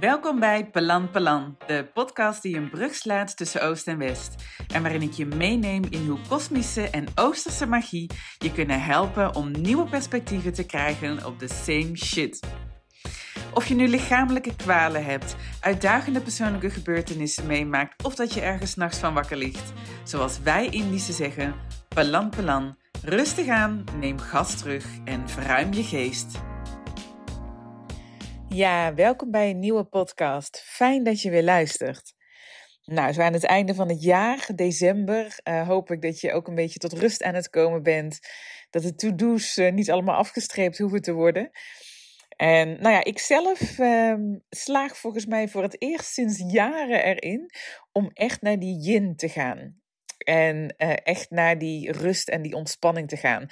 Welkom bij Pelan Pelan, de podcast die een brug slaat tussen Oost en West. En waarin ik je meeneem in hoe kosmische en oosterse magie je kunnen helpen om nieuwe perspectieven te krijgen op de same shit. Of je nu lichamelijke kwalen hebt, uitdagende persoonlijke gebeurtenissen meemaakt of dat je ergens nachts van wakker ligt. Zoals wij Indische zeggen, Pelan Pelan, rustig aan, neem gas terug en verruim je geest. Ja, welkom bij een nieuwe podcast. Fijn dat je weer luistert. Nou, zo aan het einde van het jaar, december, uh, hoop ik dat je ook een beetje tot rust aan het komen bent. Dat de to-do's uh, niet allemaal afgestreept hoeven te worden. En nou ja, ik zelf uh, slaag volgens mij voor het eerst sinds jaren erin om echt naar die yin te gaan. En uh, echt naar die rust en die ontspanning te gaan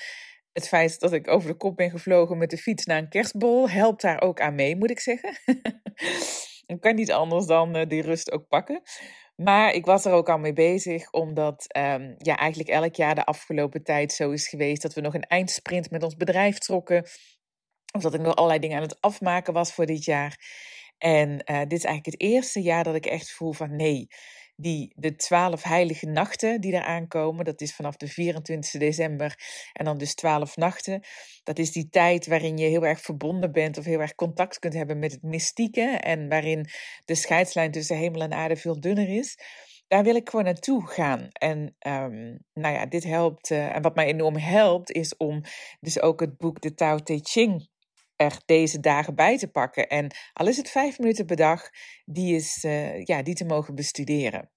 het feit dat ik over de kop ben gevlogen met de fiets naar een kerstbol helpt daar ook aan mee, moet ik zeggen. ik kan niet anders dan uh, die rust ook pakken. Maar ik was er ook al mee bezig, omdat um, ja, eigenlijk elk jaar de afgelopen tijd zo is geweest dat we nog een eindsprint met ons bedrijf trokken. Of dat ik nog allerlei dingen aan het afmaken was voor dit jaar. En uh, dit is eigenlijk het eerste jaar dat ik echt voel van nee, die, de twaalf heilige nachten die eraan komen. Dat is vanaf de 24 december en dan dus twaalf nachten. Dat is die tijd waarin je heel erg verbonden bent of heel erg contact kunt hebben met het mystieke. En waarin de scheidslijn tussen hemel en aarde veel dunner is. Daar wil ik gewoon naartoe gaan. En um, nou ja, dit helpt. Uh, en wat mij enorm helpt, is om dus ook het boek De Tao Te Ching er deze dagen bij te pakken. En al is het vijf minuten per dag, die, is, uh, ja, die te mogen bestuderen.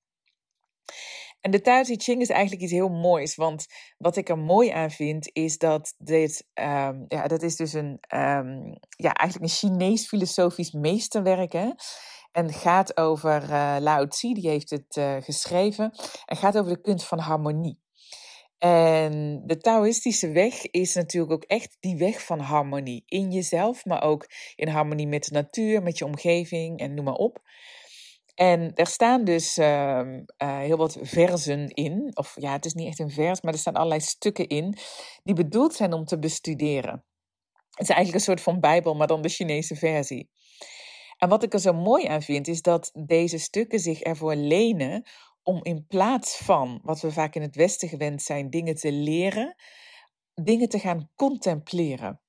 En de Tao Te Ching is eigenlijk iets heel moois. Want wat ik er mooi aan vind, is dat dit, um, ja, dat is dus een, um, ja, eigenlijk een Chinees filosofisch meesterwerk. Hè? En gaat over uh, Lao Tzu, die heeft het uh, geschreven. En gaat over de kunst van harmonie. En de Taoïstische weg is natuurlijk ook echt die weg van harmonie. In jezelf, maar ook in harmonie met de natuur, met je omgeving en noem maar op. En er staan dus uh, uh, heel wat versen in. Of ja, het is niet echt een vers, maar er staan allerlei stukken in. Die bedoeld zijn om te bestuderen. Het is eigenlijk een soort van Bijbel, maar dan de Chinese versie. En wat ik er zo mooi aan vind, is dat deze stukken zich ervoor lenen om in plaats van, wat we vaak in het Westen gewend zijn, dingen te leren, dingen te gaan contempleren.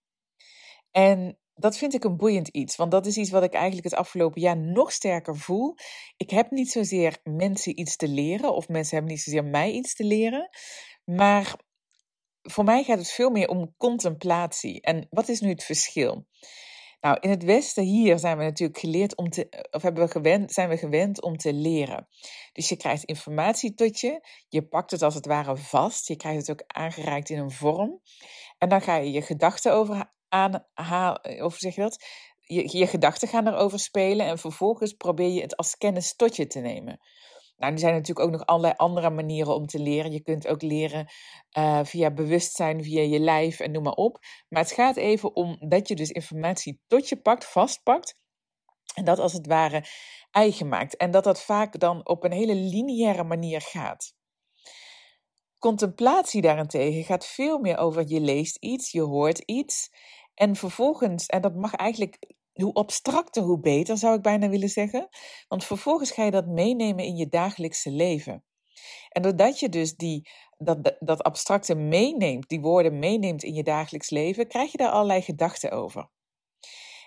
En dat vind ik een boeiend iets, want dat is iets wat ik eigenlijk het afgelopen jaar nog sterker voel. Ik heb niet zozeer mensen iets te leren, of mensen hebben niet zozeer mij iets te leren, maar voor mij gaat het veel meer om contemplatie. En wat is nu het verschil? Nou, in het Westen hier zijn we natuurlijk geleerd om te, of hebben we gewend, zijn we gewend om te leren. Dus je krijgt informatie tot je, je pakt het als het ware vast, je krijgt het ook aangereikt in een vorm. En dan ga je je gedachten over aanhalen, of zeg je dat? Je, je gedachten gaan erover spelen en vervolgens probeer je het als kennis tot je te nemen. Nou, er zijn natuurlijk ook nog allerlei andere manieren om te leren. Je kunt ook leren uh, via bewustzijn, via je lijf en noem maar op. Maar het gaat even om dat je dus informatie tot je pakt, vastpakt. En dat als het ware eigen maakt. En dat dat vaak dan op een hele lineaire manier gaat. Contemplatie daarentegen gaat veel meer over je leest iets, je hoort iets. En vervolgens, en dat mag eigenlijk hoe abstracter, hoe beter, zou ik bijna willen zeggen. Want vervolgens ga je dat meenemen in je dagelijkse leven. En doordat je dus die, dat, dat abstracte meeneemt, die woorden meeneemt in je dagelijks leven, krijg je daar allerlei gedachten over.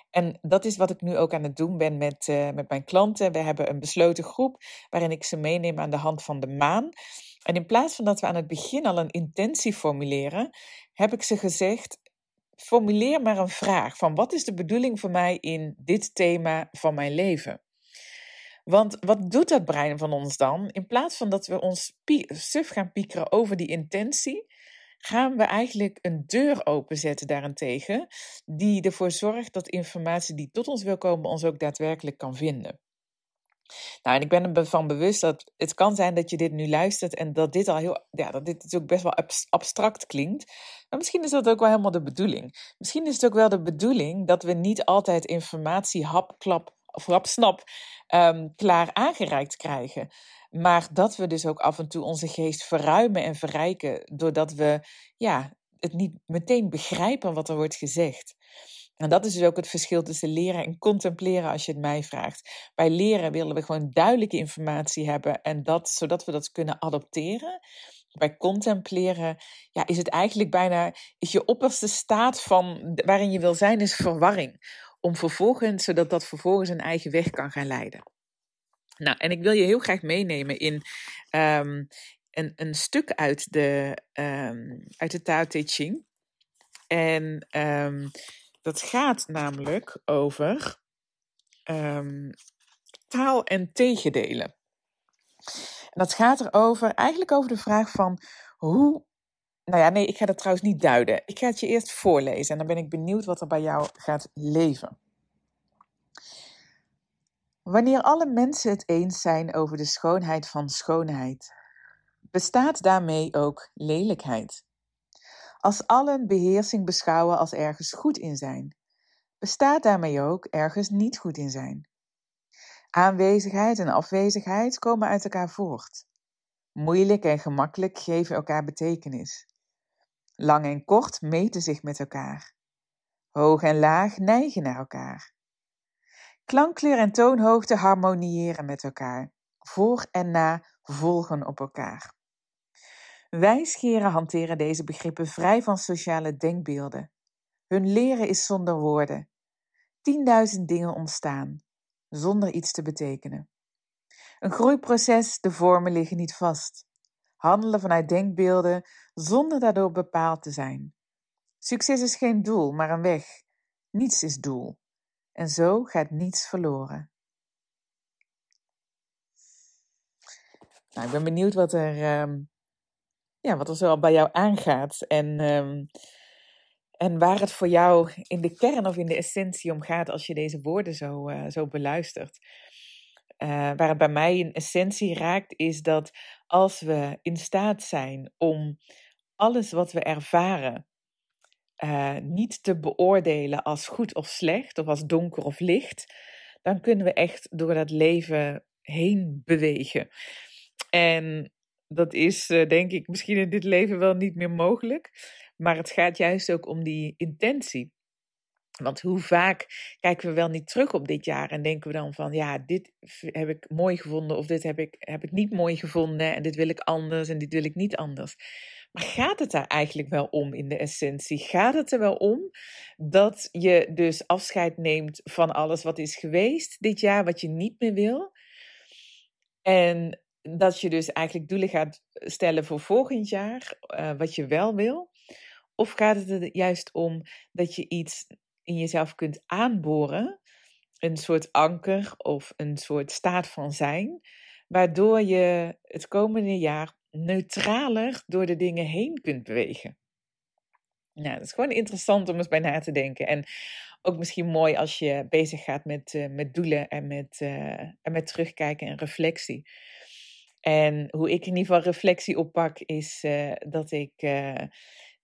En dat is wat ik nu ook aan het doen ben met, uh, met mijn klanten. We hebben een besloten groep waarin ik ze meeneem aan de hand van de maan. En in plaats van dat we aan het begin al een intentie formuleren, heb ik ze gezegd: formuleer maar een vraag van wat is de bedoeling voor mij in dit thema van mijn leven? Want wat doet dat brein van ons dan? In plaats van dat we ons suf gaan piekeren over die intentie, gaan we eigenlijk een deur openzetten daarentegen, die ervoor zorgt dat informatie die tot ons wil komen, ons ook daadwerkelijk kan vinden. Nou, en ik ben ervan bewust dat het kan zijn dat je dit nu luistert en dat dit al heel, ja, dat dit natuurlijk best wel abstract klinkt. Maar misschien is dat ook wel helemaal de bedoeling. Misschien is het ook wel de bedoeling dat we niet altijd informatie hap, klap of hap, snap um, klaar aangereikt krijgen. Maar dat we dus ook af en toe onze geest verruimen en verrijken doordat we ja, het niet meteen begrijpen wat er wordt gezegd. En dat is dus ook het verschil tussen leren en contempleren als je het mij vraagt. Bij leren willen we gewoon duidelijke informatie hebben en dat, zodat we dat kunnen adopteren. Bij contempleren ja, is het eigenlijk bijna, is je opperste staat van waarin je wil zijn, is verwarring. Om vervolgens, zodat dat vervolgens een eigen weg kan gaan leiden. Nou, en ik wil je heel graag meenemen in um, een, een stuk uit de, um, uit de Tao Te Ching. En um, dat gaat namelijk over taal en tegendelen. Dat gaat erover, eigenlijk over de vraag van hoe. Nou ja, nee, ik ga dat trouwens niet duiden. Ik ga het je eerst voorlezen en dan ben ik benieuwd wat er bij jou gaat leven. Wanneer alle mensen het eens zijn over de schoonheid van schoonheid, bestaat daarmee ook lelijkheid. Als allen beheersing beschouwen als ergens goed in zijn, bestaat daarmee ook ergens niet goed in zijn. Aanwezigheid en afwezigheid komen uit elkaar voort. Moeilijk en gemakkelijk geven elkaar betekenis. Lang en kort meten zich met elkaar. Hoog en laag neigen naar elkaar. Klankkleur en toonhoogte harmoniëren met elkaar. Voor en na volgen op elkaar. Wijsgeren hanteren deze begrippen vrij van sociale denkbeelden. Hun leren is zonder woorden. Tienduizend dingen ontstaan, zonder iets te betekenen. Een groeiproces, de vormen liggen niet vast. Handelen vanuit denkbeelden zonder daardoor bepaald te zijn. Succes is geen doel, maar een weg. Niets is doel. En zo gaat niets verloren. Nou, ik ben benieuwd wat er, um, ja, wat er zo bij jou aangaat. En, um, en waar het voor jou in de kern of in de essentie om gaat als je deze woorden zo, uh, zo beluistert. Uh, waar het bij mij in essentie raakt, is dat als we in staat zijn om alles wat we ervaren uh, niet te beoordelen als goed of slecht, of als donker of licht, dan kunnen we echt door dat leven heen bewegen. En dat is, denk ik, misschien in dit leven wel niet meer mogelijk. Maar het gaat juist ook om die intentie. Want hoe vaak kijken we wel niet terug op dit jaar en denken we dan van, ja, dit heb ik mooi gevonden of dit heb ik, heb ik niet mooi gevonden en dit wil ik anders en dit wil ik niet anders. Maar gaat het daar eigenlijk wel om in de essentie? Gaat het er wel om dat je dus afscheid neemt van alles wat is geweest dit jaar, wat je niet meer wil? En dat je dus eigenlijk doelen gaat stellen voor volgend jaar, uh, wat je wel wil? Of gaat het er juist om dat je iets in jezelf kunt aanboren, een soort anker of een soort staat van zijn, waardoor je het komende jaar neutraler door de dingen heen kunt bewegen. Nou, dat is gewoon interessant om eens bij na te denken. En ook misschien mooi als je bezig gaat met, uh, met doelen en met, uh, en met terugkijken en reflectie. En hoe ik in ieder geval reflectie oppak, is uh, dat ik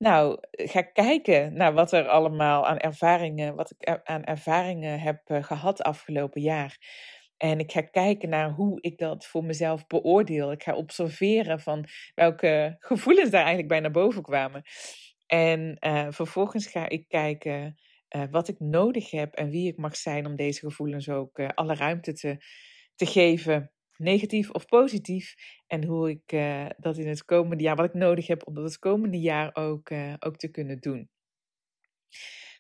nou ga kijken naar wat er allemaal aan ervaringen, wat ik aan ervaringen heb gehad afgelopen jaar. En ik ga kijken naar hoe ik dat voor mezelf beoordeel. Ik ga observeren van welke gevoelens daar eigenlijk bij naar boven kwamen. En uh, vervolgens ga ik kijken wat ik nodig heb en wie ik mag zijn om deze gevoelens ook alle ruimte te, te geven, negatief of positief. En hoe ik dat in het komende jaar, wat ik nodig heb om dat het komende jaar ook, ook te kunnen doen.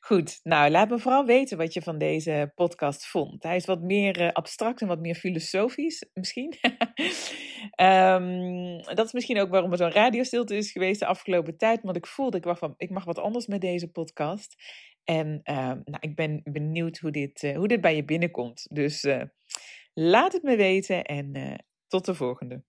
Goed, nou laat me vooral weten wat je van deze podcast vond. Hij is wat meer uh, abstract en wat meer filosofisch, misschien. um, dat is misschien ook waarom er zo'n radiostilte is geweest de afgelopen tijd. Want ik voelde, ik, van, ik mag wat anders met deze podcast. En uh, nou, ik ben benieuwd hoe dit, hoe dit bij je binnenkomt. Dus laat het me weten en tot de volgende.